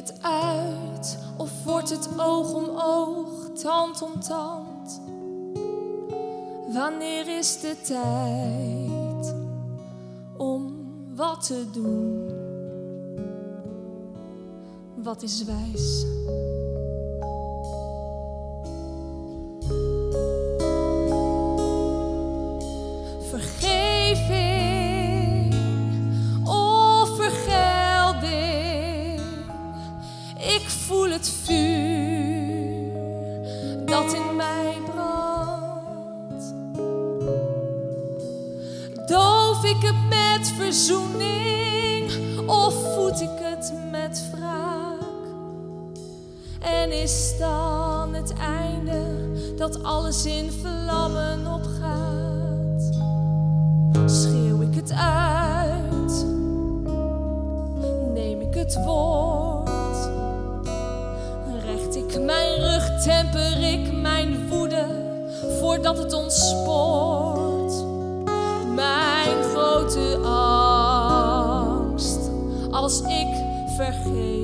het uit? Of wordt het oog om oog, tand om tand? Wanneer is de tijd om wat te doen? Wat is wijs? Alles in vlammen opgaat? Schreeuw ik het uit? Neem ik het woord? Recht ik mijn rug, temper ik mijn woede voordat het ontspoort? Mijn grote angst als ik vergeet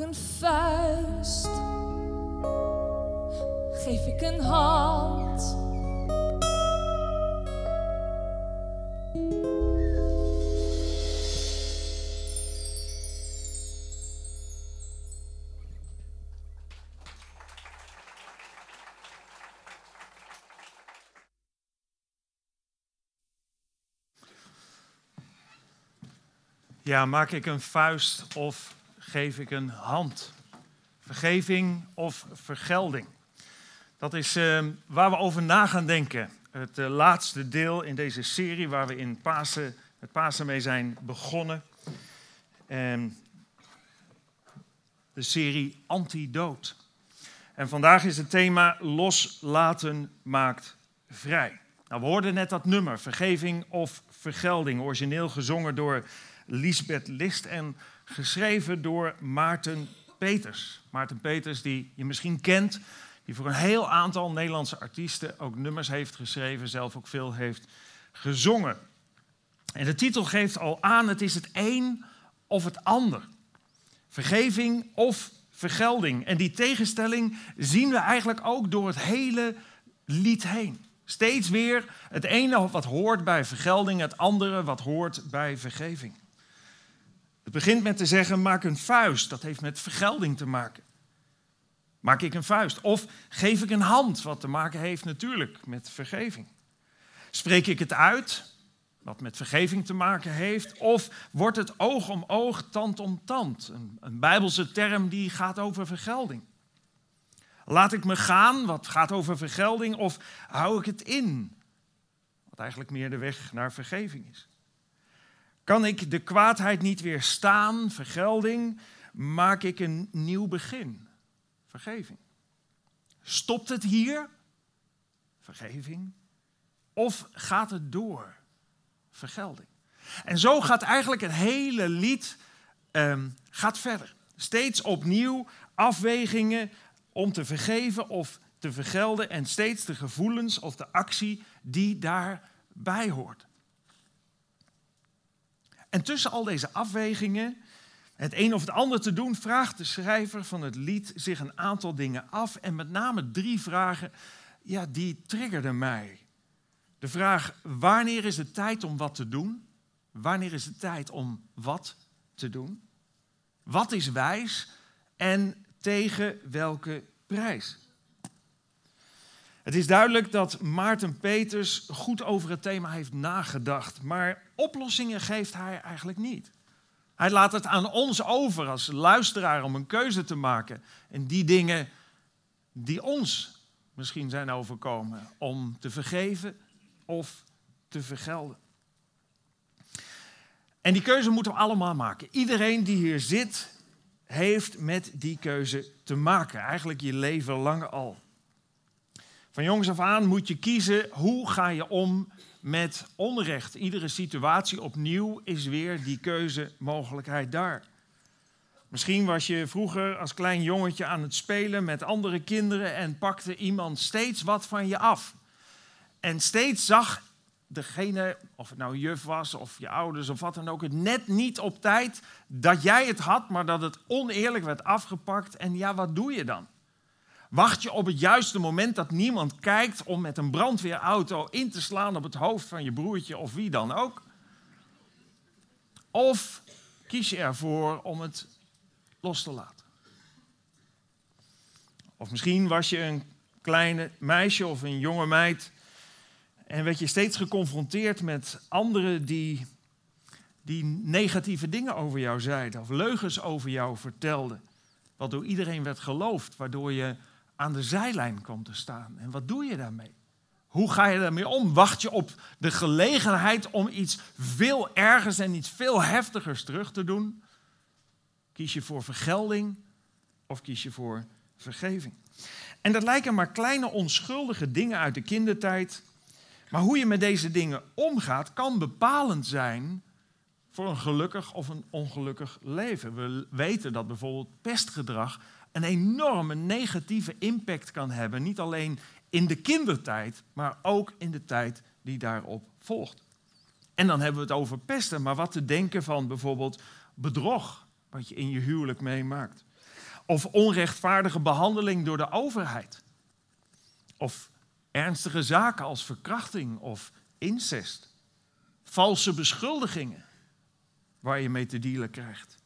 een vuist? Geef ik een hand? Ja, maak ik een vuist of geef ik een hand? Vergeving of vergelding? Dat is eh, waar we over na gaan denken. Het eh, laatste deel in deze serie waar we in Pasen, met Pasen mee zijn begonnen. En de serie Antidood. En vandaag is het thema Loslaten maakt vrij. Nou, we hoorden net dat nummer, Vergeving of Vergelding, origineel gezongen door Lisbeth List en geschreven door Maarten Peters. Maarten Peters, die je misschien kent, die voor een heel aantal Nederlandse artiesten ook nummers heeft geschreven, zelf ook veel heeft gezongen. En de titel geeft al aan, het is het een of het ander. Vergeving of vergelding. En die tegenstelling zien we eigenlijk ook door het hele lied heen. Steeds weer het ene wat hoort bij vergelding, het andere wat hoort bij vergeving. Het begint met te zeggen, maak een vuist. Dat heeft met vergelding te maken. Maak ik een vuist? Of geef ik een hand, wat te maken heeft natuurlijk met vergeving. Spreek ik het uit, wat met vergeving te maken heeft? Of wordt het oog om oog, tand om tand? Een, een bijbelse term die gaat over vergelding. Laat ik me gaan, wat gaat over vergelding? Of hou ik het in, wat eigenlijk meer de weg naar vergeving is? Kan ik de kwaadheid niet weerstaan, vergelding, maak ik een nieuw begin, vergeving. Stopt het hier, vergeving, of gaat het door, vergelding. En zo gaat eigenlijk het hele lied ehm, gaat verder. Steeds opnieuw afwegingen om te vergeven of te vergelden en steeds de gevoelens of de actie die daarbij hoort. En tussen al deze afwegingen, het een of het ander te doen, vraagt de schrijver van het lied zich een aantal dingen af. En met name drie vragen, ja, die triggerden mij. De vraag, wanneer is het tijd om wat te doen? Wanneer is het tijd om wat te doen? Wat is wijs en tegen welke prijs? Het is duidelijk dat Maarten Peters goed over het thema heeft nagedacht, maar oplossingen geeft hij eigenlijk niet. Hij laat het aan ons over als luisteraar om een keuze te maken. En die dingen die ons misschien zijn overkomen, om te vergeven of te vergelden. En die keuze moeten we allemaal maken. Iedereen die hier zit, heeft met die keuze te maken. Eigenlijk je leven lang al. Van jongs af aan moet je kiezen hoe ga je om met onrecht. Iedere situatie opnieuw is weer die keuzemogelijkheid daar. Misschien was je vroeger als klein jongetje aan het spelen met andere kinderen en pakte iemand steeds wat van je af. En steeds zag degene, of het nou juf was of je ouders of wat dan ook, het net niet op tijd dat jij het had, maar dat het oneerlijk werd afgepakt. En ja, wat doe je dan? Wacht je op het juiste moment dat niemand kijkt om met een brandweerauto in te slaan op het hoofd van je broertje of wie dan ook? Of kies je ervoor om het los te laten? Of misschien was je een kleine meisje of een jonge meid en werd je steeds geconfronteerd met anderen die, die negatieve dingen over jou zeiden of leugens over jou vertelden. Wat door iedereen werd geloofd, waardoor je aan de zijlijn kwam te staan. En wat doe je daarmee? Hoe ga je daarmee om? Wacht je op de gelegenheid om iets veel ergers en iets veel heftigers terug te doen? Kies je voor vergelding of kies je voor vergeving? En dat lijken maar kleine onschuldige dingen uit de kindertijd. Maar hoe je met deze dingen omgaat, kan bepalend zijn voor een gelukkig of een ongelukkig leven. We weten dat bijvoorbeeld pestgedrag een enorme negatieve impact kan hebben. Niet alleen in de kindertijd, maar ook in de tijd die daarop volgt. En dan hebben we het over pesten, maar wat te denken van bijvoorbeeld bedrog, wat je in je huwelijk meemaakt. Of onrechtvaardige behandeling door de overheid. Of ernstige zaken als verkrachting of incest. Valse beschuldigingen waar je mee te dealen krijgt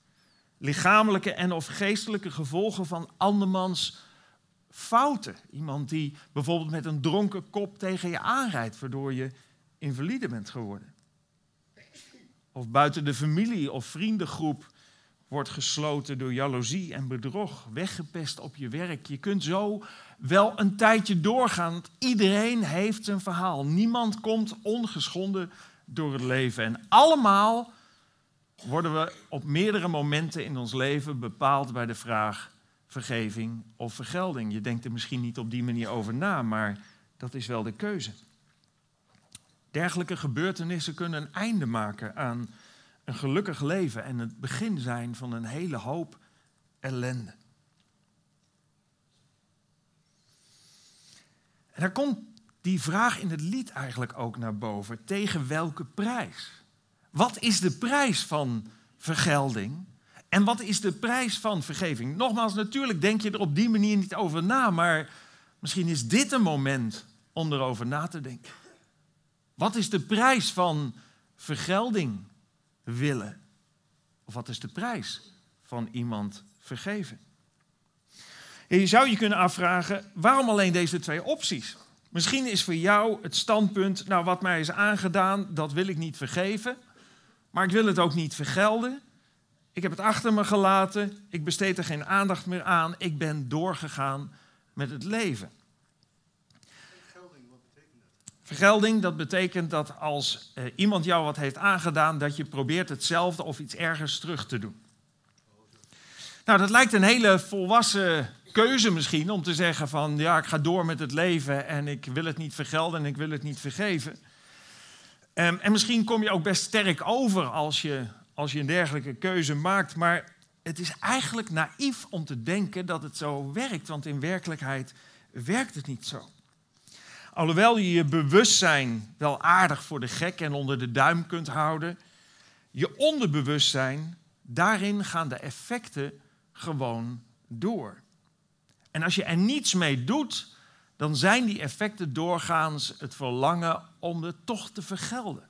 lichamelijke en of geestelijke gevolgen van andermans fouten. Iemand die bijvoorbeeld met een dronken kop tegen je aanrijdt, waardoor je invalide bent geworden. Of buiten de familie of vriendengroep wordt gesloten door jaloezie en bedrog, weggepest op je werk. Je kunt zo wel een tijdje doorgaan. Iedereen heeft zijn verhaal. Niemand komt ongeschonden door het leven. En allemaal worden we op meerdere momenten in ons leven bepaald bij de vraag vergeving of vergelding. Je denkt er misschien niet op die manier over na, maar dat is wel de keuze. Dergelijke gebeurtenissen kunnen een einde maken aan een gelukkig leven en het begin zijn van een hele hoop ellende. En daar komt die vraag in het lied eigenlijk ook naar boven. Tegen welke prijs? Wat is de prijs van vergelding? En wat is de prijs van vergeving? Nogmaals, natuurlijk denk je er op die manier niet over na, maar misschien is dit een moment om erover na te denken. Wat is de prijs van vergelding willen? Of wat is de prijs van iemand vergeven? je zou je kunnen afvragen, waarom alleen deze twee opties? Misschien is voor jou het standpunt, nou wat mij is aangedaan, dat wil ik niet vergeven. Maar ik wil het ook niet vergelden. Ik heb het achter me gelaten. Ik besteed er geen aandacht meer aan. Ik ben doorgegaan met het leven. Vergelding, wat betekent dat? Vergelding, dat betekent dat als eh, iemand jou wat heeft aangedaan, dat je probeert hetzelfde of iets ergers terug te doen. Nou, dat lijkt een hele volwassen keuze misschien om te zeggen van ja, ik ga door met het leven en ik wil het niet vergelden en ik wil het niet vergeven. Um, en misschien kom je ook best sterk over als je, als je een dergelijke keuze maakt. Maar het is eigenlijk naïef om te denken dat het zo werkt. Want in werkelijkheid werkt het niet zo. Alhoewel je je bewustzijn wel aardig voor de gek en onder de duim kunt houden, je onderbewustzijn, daarin gaan de effecten gewoon door. En als je er niets mee doet, dan zijn die effecten doorgaans het verlangen om het toch te vergelden.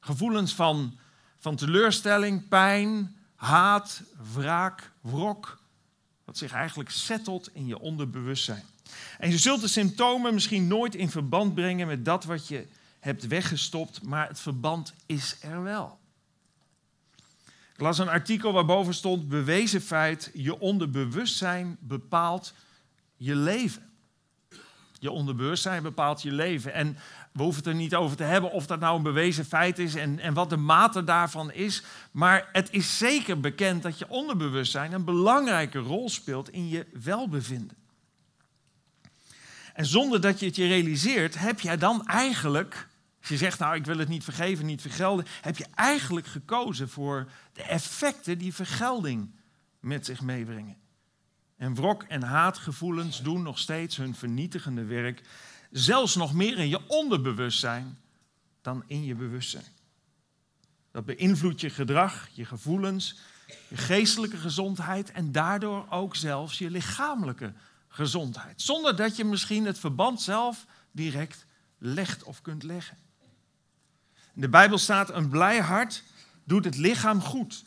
Gevoelens van, van teleurstelling, pijn, haat, wraak, wrok, wat zich eigenlijk settelt in je onderbewustzijn. En je zult de symptomen misschien nooit in verband brengen met dat wat je hebt weggestopt, maar het verband is er wel. Ik las een artikel waarboven stond: bewezen feit, je onderbewustzijn bepaalt je leven. Je onderbewustzijn bepaalt je leven. En we hoeven het er niet over te hebben of dat nou een bewezen feit is en, en wat de mate daarvan is. Maar het is zeker bekend dat je onderbewustzijn een belangrijke rol speelt in je welbevinden. En zonder dat je het je realiseert, heb jij dan eigenlijk, als je zegt, nou ik wil het niet vergeven, niet vergelden, heb je eigenlijk gekozen voor de effecten die vergelding met zich meebrengen. En wrok en haatgevoelens doen nog steeds hun vernietigende werk, zelfs nog meer in je onderbewustzijn dan in je bewustzijn. Dat beïnvloedt je gedrag, je gevoelens, je geestelijke gezondheid en daardoor ook zelfs je lichamelijke gezondheid. Zonder dat je misschien het verband zelf direct legt of kunt leggen. In de Bijbel staat: een blij hart doet het lichaam goed.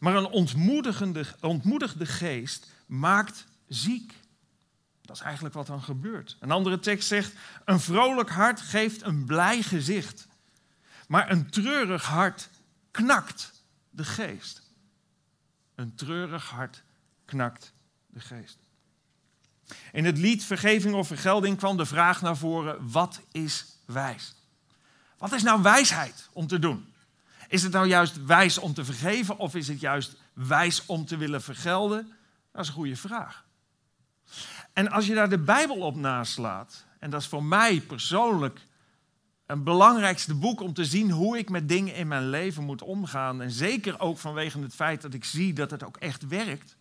Maar een ontmoedigende, ontmoedigde geest maakt ziek. Dat is eigenlijk wat dan gebeurt. Een andere tekst zegt: een vrolijk hart geeft een blij gezicht. Maar een treurig hart knakt de geest. Een treurig hart knakt de geest. In het lied Vergeving of Vergelding kwam de vraag naar voren: wat is wijs? Wat is nou wijsheid om te doen? Is het nou juist wijs om te vergeven of is het juist wijs om te willen vergelden? Dat is een goede vraag. En als je daar de Bijbel op naslaat, en dat is voor mij persoonlijk een belangrijkste boek om te zien hoe ik met dingen in mijn leven moet omgaan. En zeker ook vanwege het feit dat ik zie dat het ook echt werkt.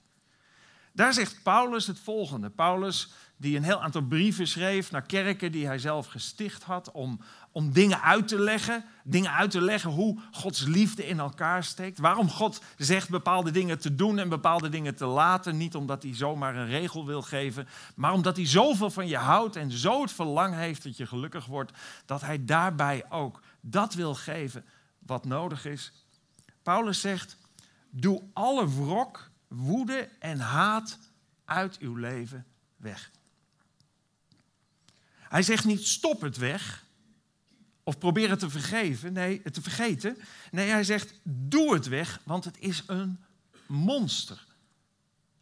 Daar zegt Paulus het volgende. Paulus, die een heel aantal brieven schreef naar kerken die hij zelf gesticht had, om, om dingen uit te leggen. Dingen uit te leggen hoe Gods liefde in elkaar steekt. Waarom God zegt bepaalde dingen te doen en bepaalde dingen te laten. Niet omdat hij zomaar een regel wil geven, maar omdat hij zoveel van je houdt en zo het verlang heeft dat je gelukkig wordt, dat hij daarbij ook dat wil geven wat nodig is. Paulus zegt: Doe alle wrok woede en haat uit uw leven weg. Hij zegt niet stop het weg of probeer het te vergeven, nee, het te vergeten. Nee, hij zegt doe het weg, want het is een monster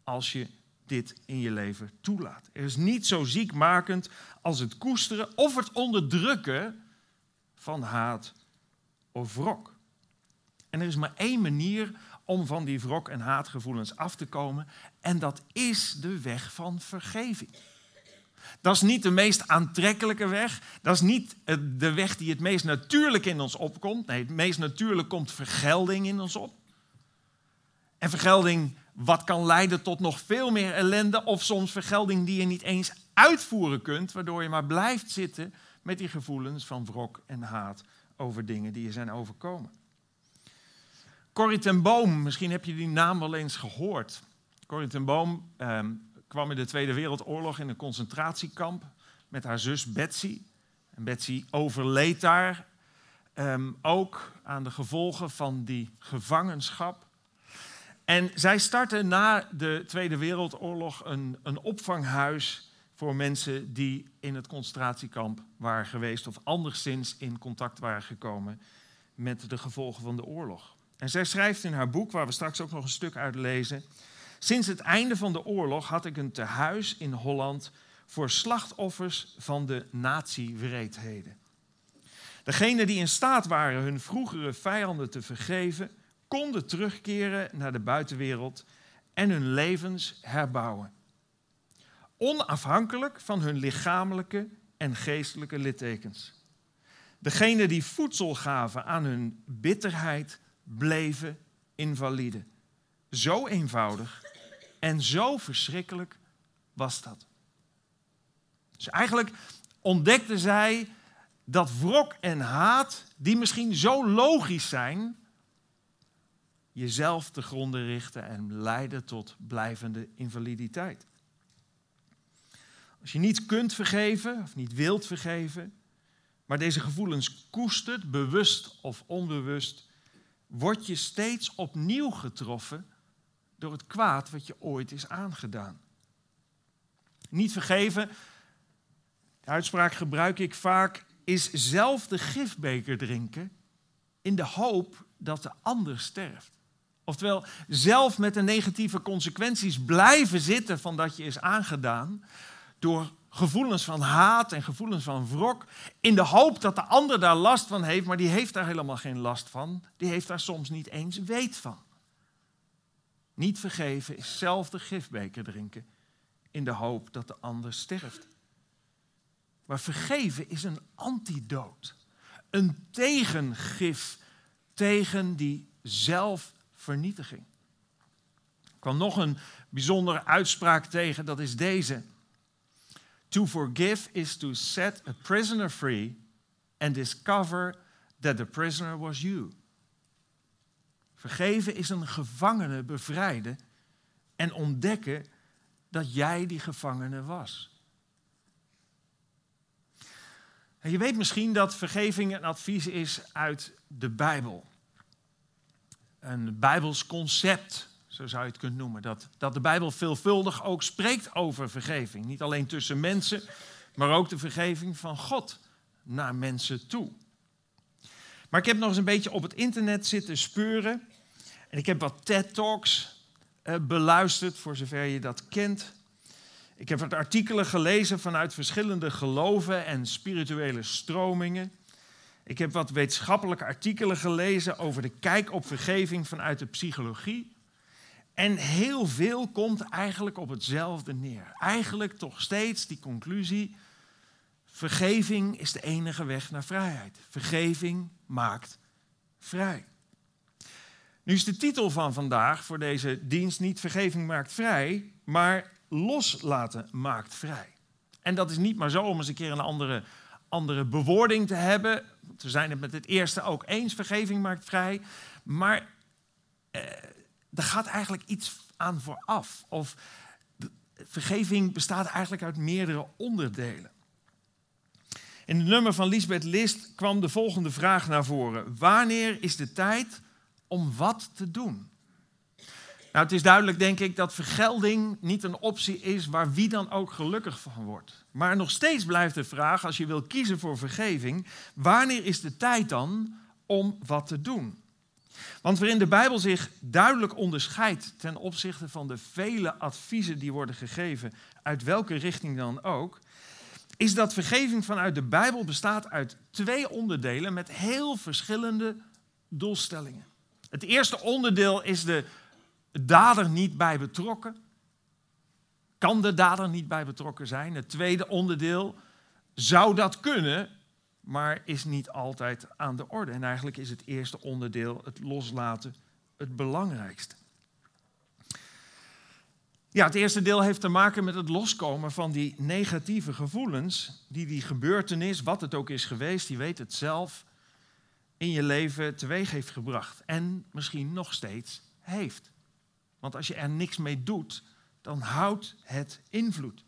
als je dit in je leven toelaat. Er is niet zo ziekmakend als het koesteren of het onderdrukken van haat of wrok. En er is maar één manier om van die wrok en haatgevoelens af te komen. En dat is de weg van vergeving. Dat is niet de meest aantrekkelijke weg. Dat is niet de weg die het meest natuurlijk in ons opkomt. Nee, het meest natuurlijk komt vergelding in ons op. En vergelding wat kan leiden tot nog veel meer ellende. Of soms vergelding die je niet eens uitvoeren kunt. Waardoor je maar blijft zitten met die gevoelens van wrok en haat over dingen die je zijn overkomen. Corrie ten Boom, misschien heb je die naam wel eens gehoord. Corrie ten Boom ehm, kwam in de Tweede Wereldoorlog in een concentratiekamp met haar zus Betsy. En Betsy overleed daar ehm, ook aan de gevolgen van die gevangenschap. En zij startte na de Tweede Wereldoorlog een, een opvanghuis voor mensen die in het concentratiekamp waren geweest of anderszins in contact waren gekomen met de gevolgen van de oorlog. En zij schrijft in haar boek, waar we straks ook nog een stuk uit lezen. Sinds het einde van de oorlog had ik een tehuis in Holland voor slachtoffers van de nazi-wreedheden. Degenen die in staat waren hun vroegere vijanden te vergeven, konden terugkeren naar de buitenwereld en hun levens herbouwen. Onafhankelijk van hun lichamelijke en geestelijke littekens. Degenen die voedsel gaven aan hun bitterheid, bleven invalide. Zo eenvoudig en zo verschrikkelijk was dat. Dus eigenlijk ontdekte zij dat wrok en haat, die misschien zo logisch zijn, jezelf te gronden richten en leiden tot blijvende invaliditeit. Als je niet kunt vergeven of niet wilt vergeven, maar deze gevoelens koestert, bewust of onbewust, word je steeds opnieuw getroffen door het kwaad wat je ooit is aangedaan. Niet vergeven, De uitspraak gebruik ik vaak, is zelf de gifbeker drinken in de hoop dat de ander sterft. Oftewel, zelf met de negatieve consequenties blijven zitten van dat je is aangedaan door gevoelens van haat en gevoelens van wrok, in de hoop dat de ander daar last van heeft, maar die heeft daar helemaal geen last van. Die heeft daar soms niet eens weet van. Niet vergeven is zelf de gifbeker drinken in de hoop dat de ander sterft. Maar vergeven is een antidoot, een tegengif tegen die zelfvernietiging. Ik kwam nog een bijzondere uitspraak tegen, dat is deze. To forgive is to set a prisoner free and discover that the prisoner was you. Vergeven is een gevangene bevrijden en ontdekken dat jij die gevangene was. Je weet misschien dat vergeving een advies is uit de Bijbel. Een Bijbels concept, zo zou je het kunnen noemen. Dat, dat de Bijbel veelvuldig ook spreekt over vergeving. Niet alleen tussen mensen, maar ook de vergeving van God naar mensen toe. Maar ik heb nog eens een beetje op het internet zitten speuren. En ik heb wat TED-talks uh, beluisterd, voor zover je dat kent. Ik heb wat artikelen gelezen vanuit verschillende geloven en spirituele stromingen. Ik heb wat wetenschappelijke artikelen gelezen over de kijk op vergeving vanuit de psychologie. En heel veel komt eigenlijk op hetzelfde neer. Eigenlijk toch steeds die conclusie: vergeving is de enige weg naar vrijheid. Vergeving maakt vrij. Nu is de titel van vandaag voor deze dienst niet vergeving maakt vrij, maar loslaten maakt vrij. En dat is niet maar zo om eens een keer een andere, andere bewoording te hebben. We zijn het met het eerste ook eens, vergeving maakt vrij. Maar eh, er gaat eigenlijk iets aan vooraf. Of vergeving bestaat eigenlijk uit meerdere onderdelen. In het nummer van Lisbeth List kwam de volgende vraag naar voren. Wanneer is de tijd om wat te doen? Nou, het is duidelijk, denk ik, dat vergelding niet een optie is waar wie dan ook gelukkig van wordt. Maar nog steeds blijft de vraag, als je wil kiezen voor vergeving, wanneer is de tijd dan om wat te doen? Want waarin de Bijbel zich duidelijk onderscheidt ten opzichte van de vele adviezen die worden gegeven, uit welke richting dan ook, is dat vergeving vanuit de Bijbel bestaat uit twee onderdelen met heel verschillende doelstellingen. Het eerste onderdeel is de dader niet bij betrokken? Kan de dader niet bij betrokken zijn? Het tweede onderdeel zou dat kunnen, maar is niet altijd aan de orde. En eigenlijk is het eerste onderdeel, het loslaten, het belangrijkste. Ja, het eerste deel heeft te maken met het loskomen van die negatieve gevoelens die die gebeurtenis, wat het ook is geweest, die weet het zelf, in je leven teweeg heeft gebracht. En misschien nog steeds heeft. Want als je er niks mee doet, dan houdt het invloed.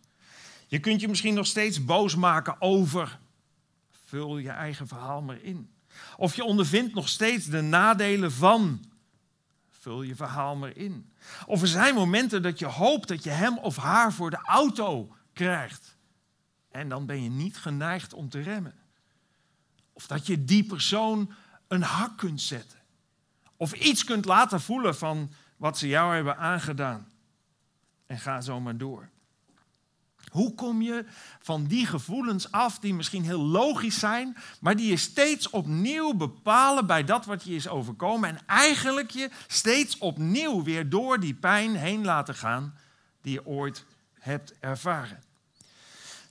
Je kunt je misschien nog steeds boos maken over. Vul je eigen verhaal maar in. Of je ondervindt nog steeds de nadelen van. Vul je verhaal maar in. Of er zijn momenten dat je hoopt dat je hem of haar voor de auto krijgt. En dan ben je niet geneigd om te remmen. Of dat je die persoon een hak kunt zetten. Of iets kunt laten voelen van wat ze jou hebben aangedaan. En ga zo maar door. Hoe kom je van die gevoelens af die misschien heel logisch zijn, maar die je steeds opnieuw bepalen bij dat wat je is overkomen en eigenlijk je steeds opnieuw weer door die pijn heen laten gaan die je ooit hebt ervaren?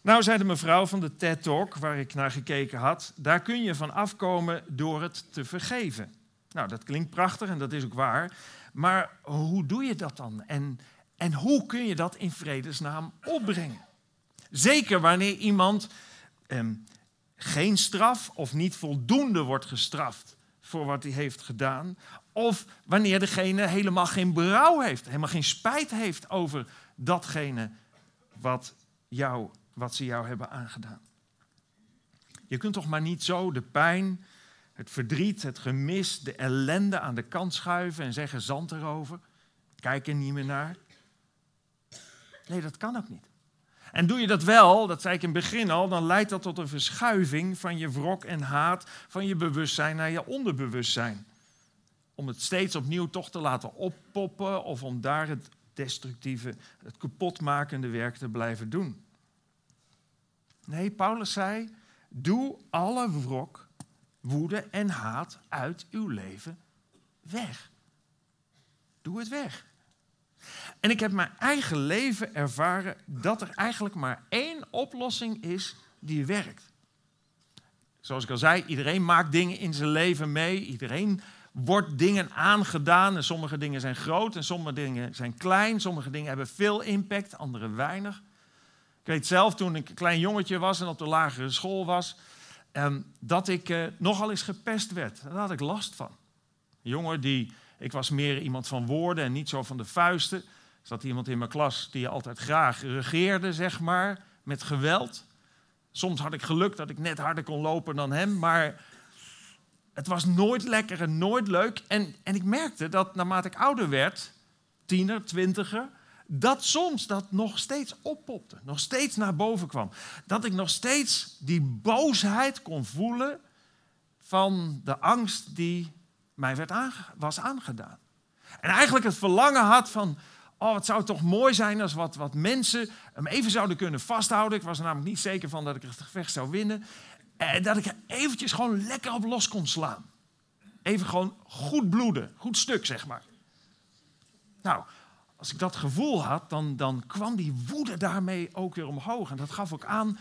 Nou, zei de mevrouw van de TED Talk, waar ik naar gekeken had, daar kun je van afkomen door het te vergeven. Nou, dat klinkt prachtig en dat is ook waar. Maar hoe doe je dat dan? En, en hoe kun je dat in vredesnaam opbrengen? Zeker wanneer iemand ehm, geen straf of niet voldoende wordt gestraft voor wat hij heeft gedaan. Of wanneer degene helemaal geen berouw heeft, helemaal geen spijt heeft over datgene wat, jou, wat ze jou hebben aangedaan. Je kunt toch maar niet zo de pijn het verdriet, het gemis, de ellende aan de kant schuiven en zeggen zand erover. Kijk er niet meer naar. Nee, dat kan ook niet. En doe je dat wel, dat zei ik in het begin al, dan leidt dat tot een verschuiving van je wrok en haat, van je bewustzijn naar je onderbewustzijn. Om het steeds opnieuw toch te laten oppoppen of om daar het destructieve, het kapotmakende werk te blijven doen. Nee, Paulus zei, doe alle wrok, woede en haat uit uw leven weg. Doe het weg. En ik heb mijn eigen leven ervaren dat er eigenlijk maar één oplossing is die werkt. Zoals ik al zei, iedereen maakt dingen in zijn leven mee. Iedereen wordt dingen aangedaan. En sommige dingen zijn groot en sommige dingen zijn klein. Sommige dingen hebben veel impact, andere weinig. Ik weet zelf toen ik een klein jongetje was en op de lagere school was, ehm, dat ik eh, nogal eens gepest werd. Daar had ik last van. Jongen die, ik was meer iemand van woorden en niet zo van de vuisten. Er zat iemand in mijn klas die altijd graag regeerde, zeg maar, met geweld. Soms had ik geluk dat ik net harder kon lopen dan hem, maar het was nooit lekker en nooit leuk. En, en ik merkte dat naarmate ik ouder werd, tiener, twintiger, dat soms dat nog steeds oppopte, nog steeds naar boven kwam. Dat ik nog steeds die boosheid kon voelen van de angst die mij werd was aangedaan. En eigenlijk het verlangen had van, oh het zou toch mooi zijn als wat, wat mensen hem even zouden kunnen vasthouden. Ik was er namelijk niet zeker van dat ik het gevecht zou winnen. En dat ik er eventjes gewoon lekker op los kon slaan. Even gewoon goed bloeden, goed stuk zeg maar. Nou, als ik dat gevoel had, dan, dan kwam die woede daarmee ook weer omhoog. En dat gaf ook aan,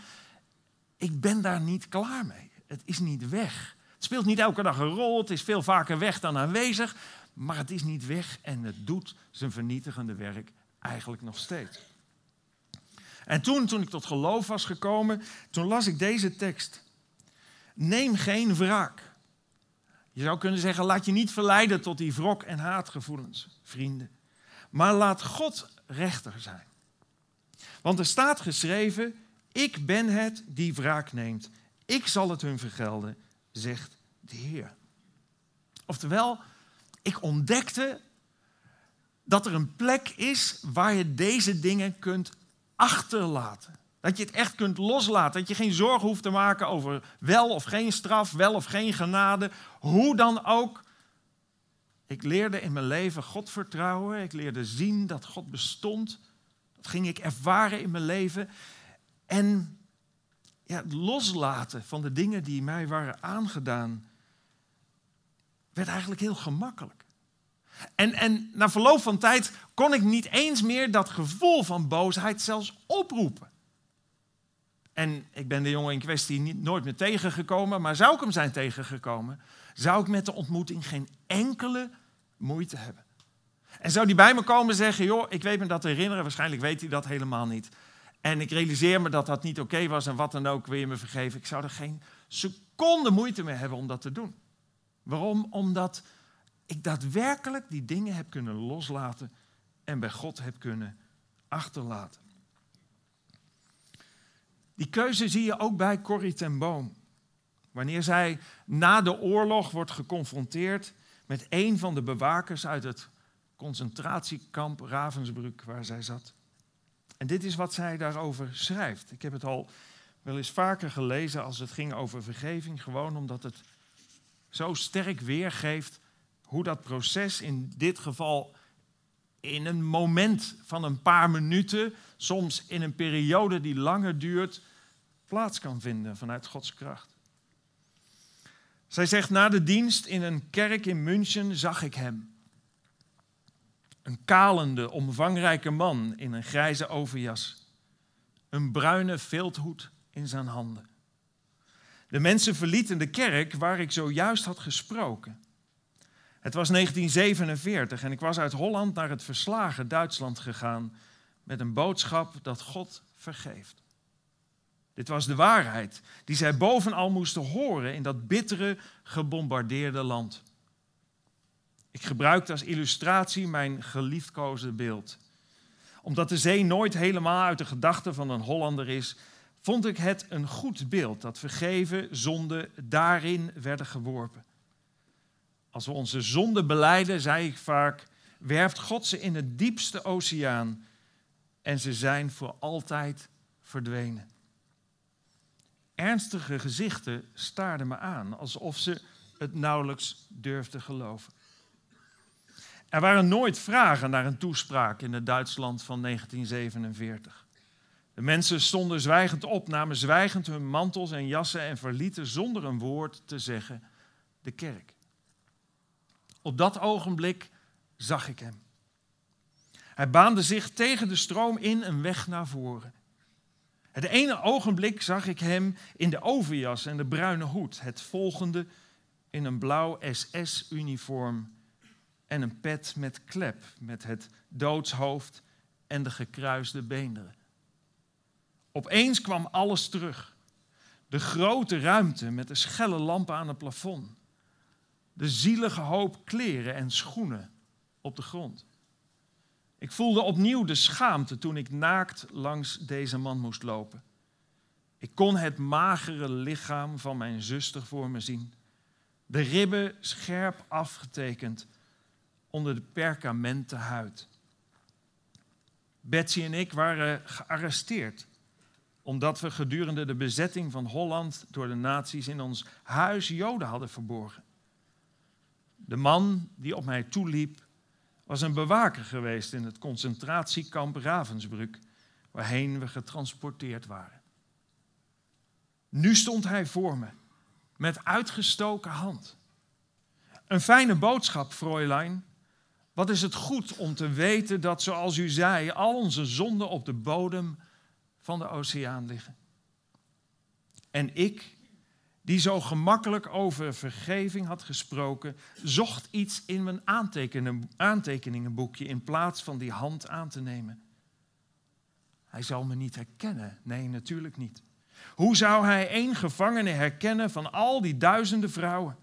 ik ben daar niet klaar mee. Het is niet weg. Het speelt niet elke dag een rol, het is veel vaker weg dan aanwezig. Maar het is niet weg en het doet zijn vernietigende werk eigenlijk nog steeds. En toen, toen ik tot geloof was gekomen, toen las ik deze tekst. Neem geen wraak. Je zou kunnen zeggen, laat je niet verleiden tot die wrok en haatgevoelens, vrienden. Maar laat God rechter zijn. Want er staat geschreven, ik ben het die wraak neemt. Ik zal het hun vergelden, zegt de Heer. Oftewel, ik ontdekte dat er een plek is waar je deze dingen kunt achterlaten. Dat je het echt kunt loslaten. Dat je geen zorgen hoeft te maken over wel of geen straf, wel of geen genade. Hoe dan ook. Ik leerde in mijn leven God vertrouwen. Ik leerde zien dat God bestond. Dat ging ik ervaren in mijn leven. En ja, loslaten van de dingen die mij waren aangedaan, werd eigenlijk heel gemakkelijk. En, en na verloop van tijd kon ik niet eens meer dat gevoel van boosheid zelfs oproepen. En ik ben de jongen in kwestie nooit meer tegengekomen, maar zou ik hem zijn tegengekomen, zou ik met de ontmoeting geen enkele moeite hebben. En zou die bij me komen zeggen, joh, ik weet me dat te herinneren, waarschijnlijk weet hij dat helemaal niet. En ik realiseer me dat dat niet oké was en wat dan ook, wil je me vergeven. Ik zou er geen seconde moeite mee hebben om dat te doen. Waarom? Omdat ik daadwerkelijk die dingen heb kunnen loslaten en bij God heb kunnen achterlaten. Die keuze zie je ook bij Corrie ten Boom. Wanneer zij na de oorlog wordt geconfronteerd met een van de bewakers uit het concentratiekamp Ravensbrück waar zij zat. En dit is wat zij daarover schrijft. Ik heb het al wel eens vaker gelezen als het ging over vergeving, gewoon omdat het zo sterk weergeeft hoe dat proces in dit geval in een moment van een paar minuten, soms in een periode die langer duurt, plaats kan vinden vanuit Gods kracht. Zij zegt, na de dienst in een kerk in München zag ik hem. Een kalende, omvangrijke man in een grijze overjas. Een bruine vilthoed in zijn handen. De mensen verlieten de kerk waar ik zojuist had gesproken. Het was 1947 en ik was uit Holland naar het verslagen Duitsland gegaan met een boodschap dat God vergeeft. Dit was de waarheid die zij bovenal moesten horen in dat bittere, gebombardeerde land. Ik gebruikte als illustratie mijn geliefkoosde beeld. Omdat de zee nooit helemaal uit de gedachten van een Hollander is, vond ik het een goed beeld dat vergeven zonden daarin werden geworpen. Als we onze zonden beleiden, zei ik vaak, werft God ze in het diepste oceaan en ze zijn voor altijd verdwenen. Ernstige gezichten staarden me aan, alsof ze het nauwelijks durfden geloven. Er waren nooit vragen naar een toespraak in het Duitsland van 1947. De mensen stonden zwijgend op, namen zwijgend hun mantels en jassen en verlieten zonder een woord te zeggen de kerk. Op dat ogenblik zag ik hem. Hij baande zich tegen de stroom in een weg naar voren. Het ene ogenblik zag ik hem in de overjas en de bruine hoed. Het volgende in een blauw SS-uniform en een pet met klep, met het doodshoofd en de gekruiste beenderen. Opeens kwam alles terug. De grote ruimte met de schelle lampen aan het plafond. De zielige hoop kleren en schoenen op de grond. Ik voelde opnieuw de schaamte toen ik naakt langs deze man moest lopen. Ik kon het magere lichaam van mijn zuster voor me zien. De ribben scherp afgetekend onder de perkamenten huid. Betsy en ik waren gearresteerd omdat we gedurende de bezetting van Holland door de nazi's in ons huis Joden hadden verborgen. De man die op mij toeliep was een bewaker geweest in het concentratiekamp Ravensbrück, waarheen we getransporteerd waren. Nu stond hij voor me, met uitgestoken hand. Een fijne boodschap, Fräulein. Wat is het goed om te weten dat, zoals u zei, al onze zonden op de bodem van de oceaan liggen. En ik, die zo gemakkelijk over vergeving had gesproken, zocht iets in mijn aantekeningenboekje in plaats van die hand aan te nemen. Hij zal me niet herkennen. Nee, natuurlijk niet. Hoe zou hij één gevangene herkennen van al die duizenden vrouwen?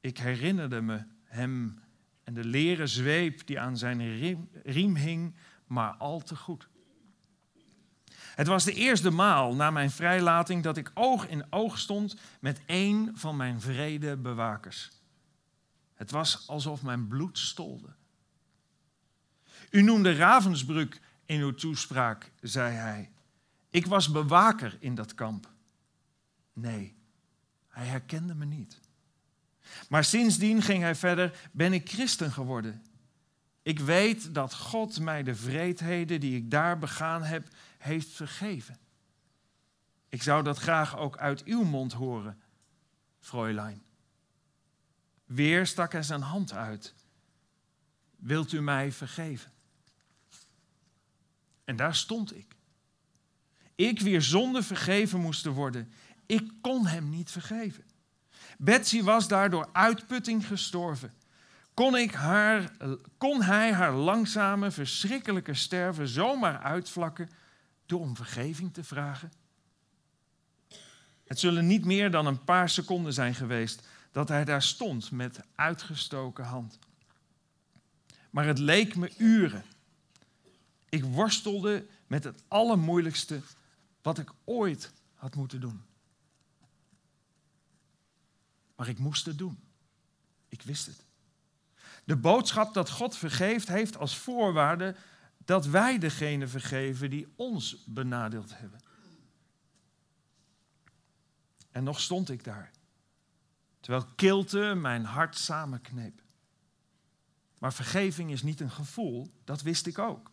Ik herinnerde me hem en de leren zweep die aan zijn riem, hing, maar al te goed. Het was de eerste maal na mijn vrijlating dat ik oog in oog stond met een van mijn vrede bewakers. Het was alsof mijn bloed stolde. U noemde Ravensbrück in uw toespraak, zei hij. Ik was bewaker in dat kamp. Nee, hij herkende me niet. Maar sindsdien ging hij verder, ben ik christen geworden. Ik weet dat God mij de vreedheden die ik daar begaan heb, heeft vergeven. Ik zou dat graag ook uit uw mond horen, Fräulein. Weer stak hij zijn hand uit. Wilt u mij vergeven? En daar stond ik. Ik weer zonder vergeven moest worden. Ik kon hem niet vergeven. Betsy was daardoor uitputting gestorven. Kon, ik haar, kon hij haar langzame, verschrikkelijke sterven zomaar uitvlakken door om vergeving te vragen? Het zullen niet meer dan een paar seconden zijn geweest dat hij daar stond met uitgestoken hand. Maar het leek me uren. Ik worstelde met het allermoeilijkste wat ik ooit had moeten doen. Maar ik moest het doen. Ik wist het. De boodschap dat God vergeeft heeft als voorwaarde dat wij degene vergeven die ons benadeeld hebben. En nog stond ik daar, terwijl kilte mijn hart samenkneep. Maar vergeving is niet een gevoel, dat wist ik ook.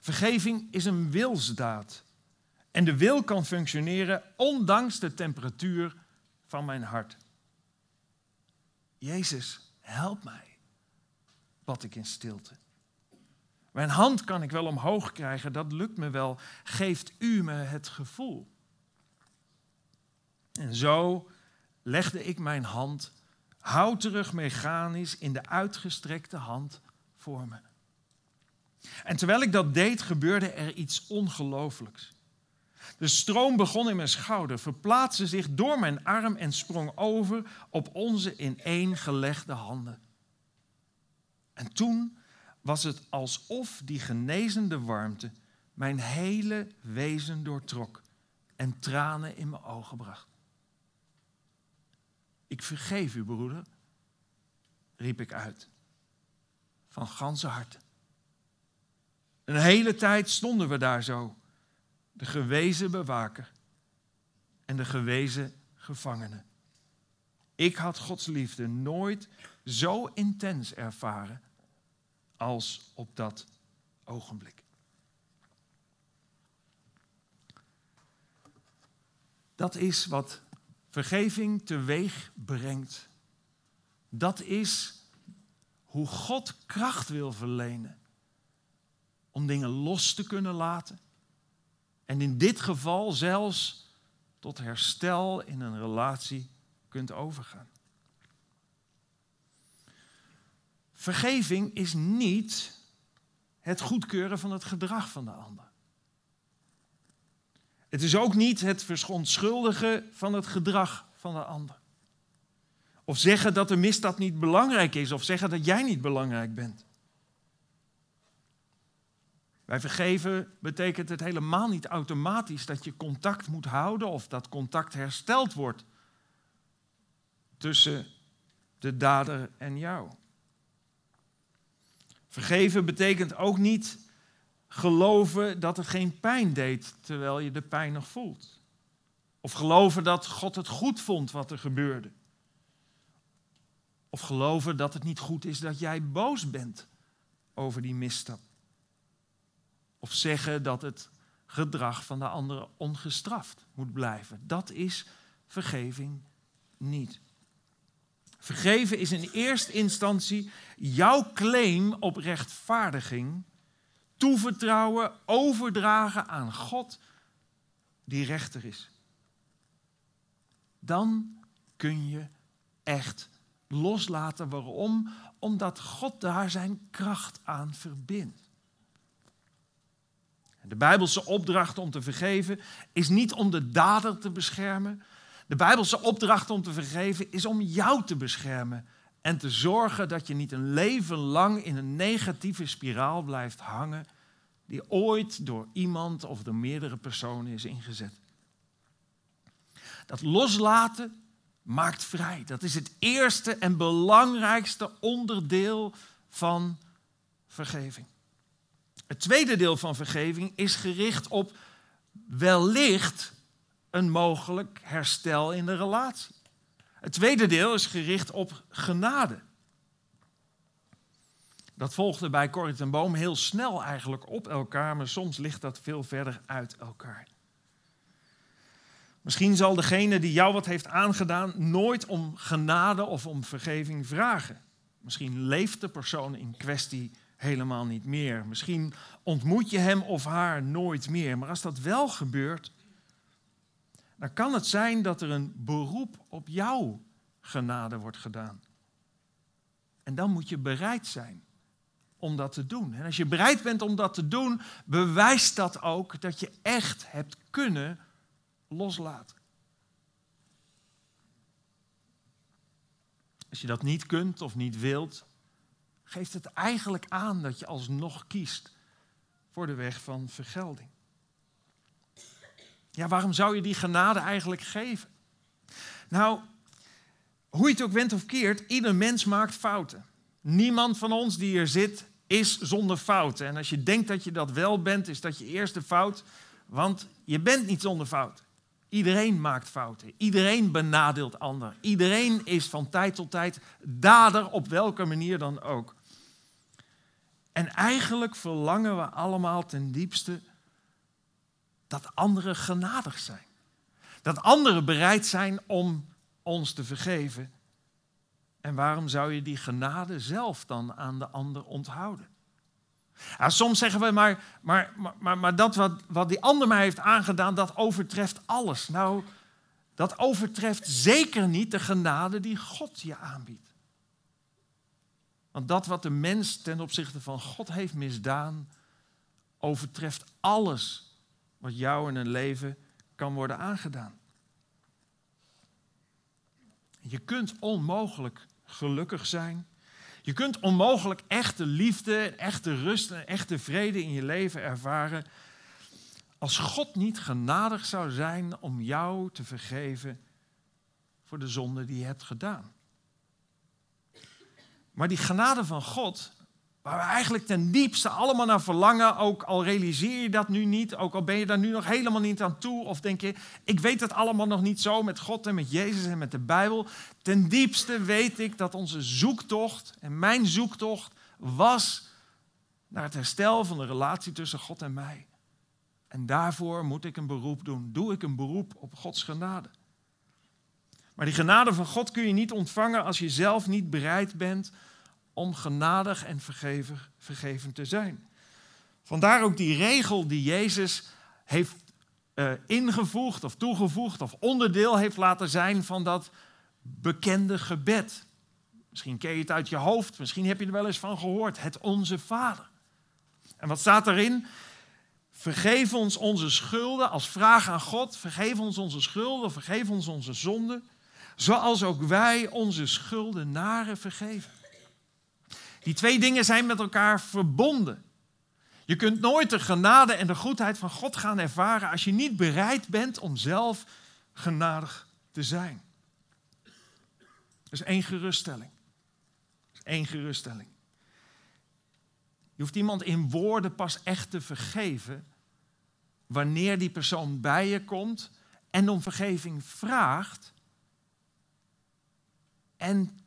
Vergeving is een wilsdaad. En de wil kan functioneren ondanks de temperatuur van mijn hart. Jezus, help mij, bad ik in stilte. Mijn hand kan ik wel omhoog krijgen, dat lukt me wel. Geeft u me het gevoel? En zo legde ik mijn hand houterig mechanisch in de uitgestrekte hand voor me. En terwijl ik dat deed, gebeurde er iets ongelooflijks. De stroom begon in mijn schouder, verplaatste zich door mijn arm en sprong over op onze ineengelegde handen. En toen was het alsof die genezende warmte mijn hele wezen doortrok en tranen in mijn ogen bracht. Ik vergeef u, broeder, riep ik uit, van ganse harte. Een hele tijd stonden we daar zo, de gewezen bewaker en de gewezen gevangene. Ik had Gods liefde nooit zo intens ervaren als op dat ogenblik. Dat is wat vergeving teweeg brengt. Dat is hoe God kracht wil verlenen om dingen los te kunnen laten. En in dit geval zelfs tot herstel in een relatie kunt overgaan. Vergeving is niet het goedkeuren van het gedrag van de ander. Het is ook niet het verontschuldigen van het gedrag van de ander. Of zeggen dat de misdaad niet belangrijk is, of zeggen dat jij niet belangrijk bent. Bij vergeven betekent het helemaal niet automatisch dat je contact moet houden of dat contact hersteld wordt tussen de dader en jou. Vergeven betekent ook niet geloven dat het geen pijn deed terwijl je de pijn nog voelt. Of geloven dat God het goed vond wat er gebeurde. Of geloven dat het niet goed is dat jij boos bent over die misstap. Of zeggen dat het gedrag van de andere ongestraft moet blijven. Dat is vergeving niet. Vergeven is in eerste instantie jouw claim op rechtvaardiging toevertrouwen, overdragen aan God die rechter is. Dan kun je echt loslaten. Waarom? Omdat God daar zijn kracht aan verbindt. De Bijbelse opdracht om te vergeven is niet om de dader te beschermen. De Bijbelse opdracht om te vergeven is om jou te beschermen en te zorgen dat je niet een leven lang in een negatieve spiraal blijft hangen die ooit door iemand of door meerdere personen is ingezet. Dat loslaten maakt vrij. Dat is het eerste en belangrijkste onderdeel van vergeving. Het tweede deel van vergeving is gericht op wellicht een mogelijk herstel in de relatie. Het tweede deel is gericht op genade. Dat volgde bij Corrie ten Boom heel snel eigenlijk op elkaar, maar soms ligt dat veel verder uit elkaar. Misschien zal degene die jou wat heeft aangedaan nooit om genade of om vergeving vragen. Misschien leeft de persoon in kwestie helemaal niet meer. Misschien ontmoet je hem of haar nooit meer. Maar als dat wel gebeurt, dan kan het zijn dat er een beroep op jouw genade wordt gedaan. En dan moet je bereid zijn om dat te doen. En als je bereid bent om dat te doen, bewijst dat ook dat je echt hebt kunnen loslaten. Als je dat niet kunt of niet wilt, geeft het eigenlijk aan dat je alsnog kiest voor de weg van vergelding. Ja, waarom zou je die genade eigenlijk geven? Nou, hoe je het ook went of keert, ieder mens maakt fouten. Niemand van ons die hier zit is zonder fouten. En als je denkt dat je dat wel bent, is dat je eerste fout. Want je bent niet zonder fouten. Iedereen maakt fouten. Iedereen benadeelt ander. Iedereen is van tijd tot tijd dader op welke manier dan ook. En eigenlijk verlangen we allemaal ten diepste dat anderen genadig zijn. Dat anderen bereid zijn om ons te vergeven. En waarom zou je die genade zelf dan aan de ander onthouden? Soms zeggen we, maar, maar, maar, maar dat wat, wat die ander mij heeft aangedaan, dat overtreft alles. Nou, dat overtreft zeker niet de genade die God je aanbiedt. Want dat wat de mens ten opzichte van God heeft misdaan, overtreft alles wat jou in een leven kan worden aangedaan. Je kunt onmogelijk gelukkig zijn. Je kunt onmogelijk echte liefde, echte rust en echte vrede in je leven ervaren als God niet genadig zou zijn om jou te vergeven voor de zonde die je hebt gedaan. Maar die genade van God Waar we eigenlijk ten diepste allemaal naar verlangen, ook al realiseer je dat nu niet, ook al ben je daar nu nog helemaal niet aan toe, of denk je, ik weet het allemaal nog niet zo met God en met Jezus en met de Bijbel. Ten diepste weet ik dat onze zoektocht en mijn zoektocht was naar het herstel van de relatie tussen God en mij. En daarvoor moet ik een beroep doen. Doe ik een beroep op Gods genade. Maar die genade van God kun je niet ontvangen als je zelf niet bereid bent om genadig en vergeven, vergeven te zijn. Vandaar ook die regel die Jezus heeft uh, ingevoegd of toegevoegd of onderdeel heeft laten zijn van dat bekende gebed. Misschien ken je het uit je hoofd, misschien heb je er wel eens van gehoord. Het Onze Vader. En wat staat erin? Vergeef ons onze schulden als vraag aan God. Vergeef ons onze schulden, vergeef ons onze zonden. Zoals ook wij onze schuldenaren vergeven. Die twee dingen zijn met elkaar verbonden. Je kunt nooit de genade en de goedheid van God gaan ervaren als je niet bereid bent om zelf genadig te zijn. Dat is één geruststelling. Dat is één geruststelling. Je hoeft iemand in woorden pas echt te vergeven wanneer die persoon bij je komt en om vergeving vraagt en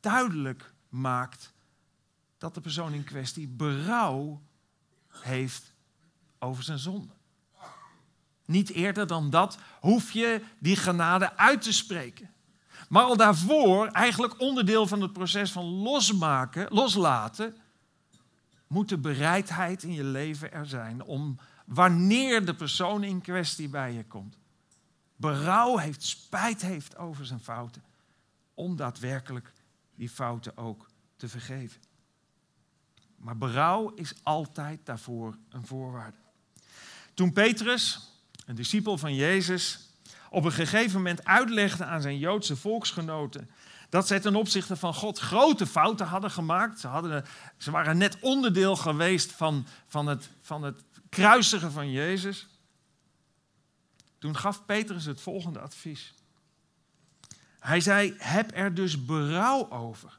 duidelijk maakt dat de persoon in kwestie berouw heeft over zijn zonde. Niet eerder dan dat hoef je die genade uit te spreken. Maar al daarvoor, eigenlijk onderdeel van het proces van losmaken, loslaten, moet de bereidheid in je leven er zijn om wanneer de persoon in kwestie bij je komt, berouw heeft, spijt heeft over zijn fouten, om daadwerkelijk die fouten ook te vergeven. Maar berouw is altijd daarvoor een voorwaarde. Toen Petrus, een discipel van Jezus, op een gegeven moment uitlegde aan zijn Joodse volksgenoten dat zij ten opzichte van God grote fouten hadden gemaakt. Ze, hadden, ze waren net onderdeel geweest van, van, het, van het kruisigen van Jezus. Toen gaf Petrus het volgende advies. Hij zei: Heb er dus berouw over.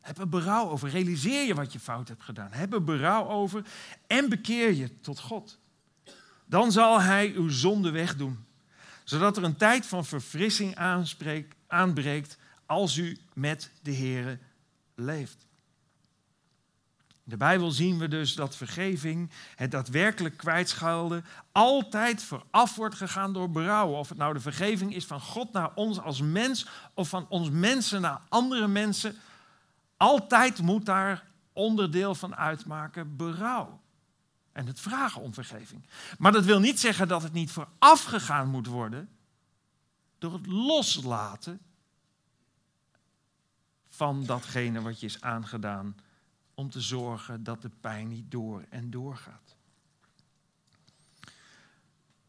Heb er berouw over. Realiseer je wat je fout hebt gedaan. Heb er berouw over en bekeer je tot God. Dan zal Hij uw zonde wegdoen, zodat er een tijd van verfrissing aanbreekt als u met de Here leeft. In de Bijbel zien we dus dat vergeving, het daadwerkelijk kwijtschelden, altijd vooraf wordt gegaan door berouw. Of het nou de vergeving is van God naar ons als mens of van ons mensen naar andere mensen. Altijd moet daar onderdeel van uitmaken berouw. En het vragen om vergeving. Maar dat wil niet zeggen dat het niet vooraf gegaan moet worden door het loslaten van datgene wat je is aangedaan om te zorgen dat de pijn niet door en door gaat.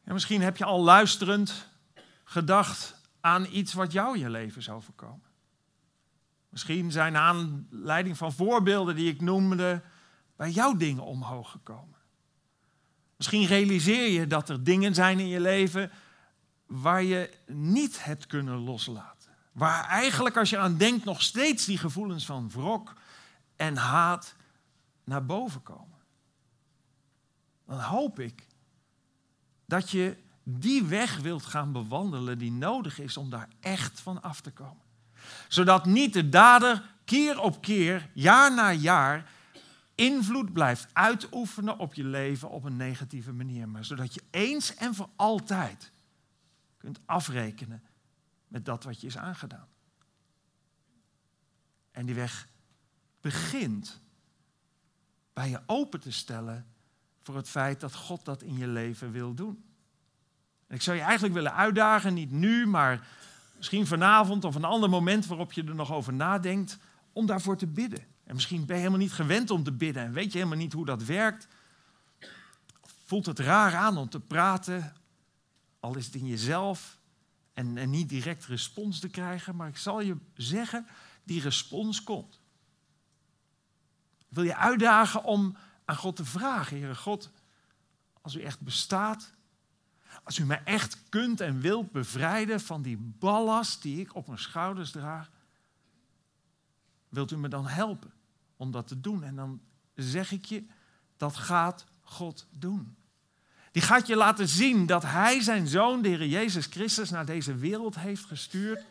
En misschien heb je al luisterend gedacht aan iets wat jou in je leven zou voorkomen. Misschien zijn aanleiding van voorbeelden die ik noemde bij jouw dingen omhoog gekomen. Misschien realiseer je dat er dingen zijn in je leven waar je niet hebt kunnen loslaten. Waar eigenlijk als je aan denkt nog steeds die gevoelens van wrok en haat naar boven komen. Dan hoop ik dat je die weg wilt gaan bewandelen die nodig is om daar echt van af te komen. Zodat niet de dader keer op keer, jaar na jaar, invloed blijft uitoefenen op je leven op een negatieve manier. Maar zodat je eens en voor altijd kunt afrekenen met dat wat je is aangedaan. En die weg begint bij je open te stellen voor het feit dat God dat in je leven wil doen. En ik zou je eigenlijk willen uitdagen, niet nu, maar misschien vanavond of een ander moment waarop je er nog over nadenkt, om daarvoor te bidden. En misschien ben je helemaal niet gewend om te bidden en weet je helemaal niet hoe dat werkt. Voelt het raar aan om te praten, al is het in jezelf en, en niet direct respons te krijgen, maar ik zal je zeggen, die respons komt. Wil je uitdagen om aan God te vragen, Heere God, als u echt bestaat, als u mij echt kunt en wilt bevrijden van die ballast die ik op mijn schouders draag, wilt u me dan helpen? om dat te doen. En dan zeg ik je, dat gaat God doen. Die gaat je laten zien dat Hij zijn Zoon, de Heer Jezus Christus, naar deze wereld heeft gestuurd.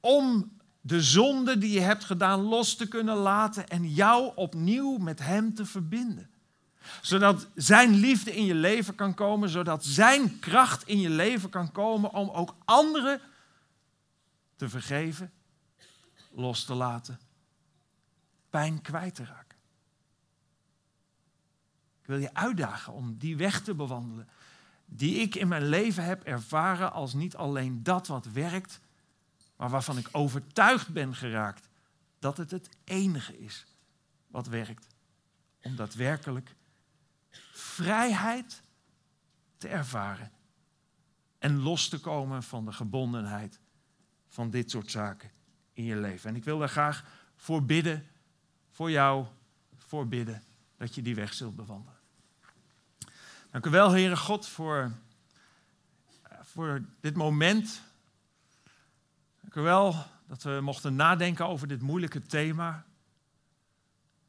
Om de zonde die je hebt gedaan los te kunnen laten en jou opnieuw met Hem te verbinden. Zodat Zijn liefde in je leven kan komen, zodat Zijn kracht in je leven kan komen om ook anderen te vergeven, los te laten, pijn kwijt te raken. Ik wil je uitdagen om die weg te bewandelen, die ik in mijn leven heb ervaren als niet alleen dat wat werkt, maar waarvan ik overtuigd ben geraakt dat het het enige is wat werkt. Om daadwerkelijk vrijheid te ervaren en los te komen van de gebondenheid van dit soort zaken in je leven. En ik wil daar graag voor bidden, voor jou, voor bidden, dat je die weg zult bewandelen. Dank u wel, Heere God, voor, voor dit moment. Dank wel dat we mochten nadenken over dit moeilijke thema.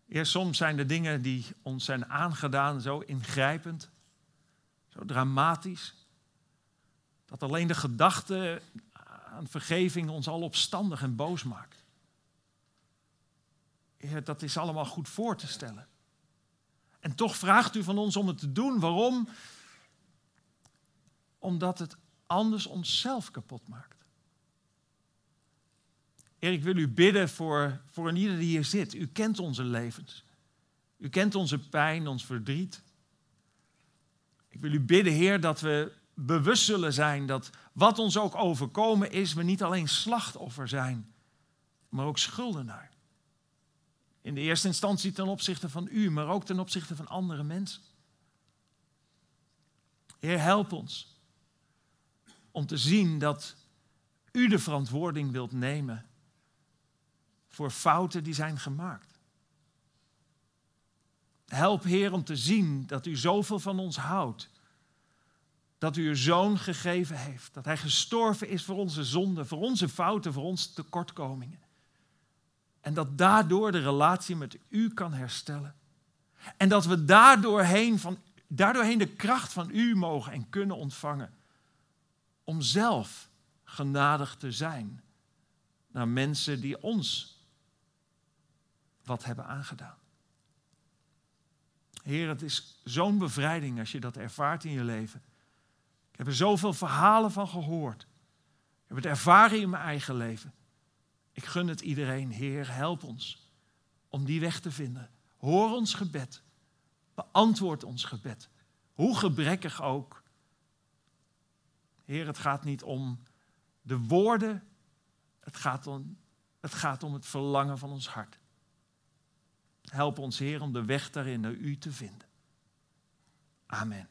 Eerst soms zijn de dingen die ons zijn aangedaan zo ingrijpend, zo dramatisch, dat alleen de gedachte aan vergeving ons al opstandig en boos maakt. Dat is allemaal goed voor te stellen. En toch vraagt u van ons om het te doen. Waarom? Omdat het anders onszelf kapot maakt. Heer, ik wil u bidden voor, voor een ieder die hier zit. U kent onze levens. U kent onze pijn, ons verdriet. Ik wil u bidden, Heer, dat we bewust zullen zijn dat wat ons ook overkomen is, we niet alleen slachtoffer zijn, maar ook schuldenaar. In de eerste instantie ten opzichte van u, maar ook ten opzichte van andere mensen. Heer, help ons om te zien dat u de verantwoording wilt nemen voor fouten die zijn gemaakt. Help, Heer, om te zien dat u zoveel van ons houdt. Dat u uw zoon gegeven heeft. Dat hij gestorven is voor onze zonden, voor onze fouten, voor onze tekortkomingen. En dat daardoor de relatie met u kan herstellen. En dat we daardoorheen, van, daardoorheen de kracht van u mogen en kunnen ontvangen. Om zelf genadig te zijn naar mensen die ons wat hebben aangedaan. Heer, het is zo'n bevrijding als je dat ervaart in je leven. Ik heb er zoveel verhalen van gehoord. Ik heb het ervaren in mijn eigen leven. Ik gun het iedereen. Heer, help ons om die weg te vinden. Hoor ons gebed. Beantwoord ons gebed. Hoe gebrekkig ook. Heer, het gaat niet om de woorden. Het gaat om het, gaat om het verlangen van ons hart. Help ons, Heer, om de weg daarin naar U te vinden. Amen.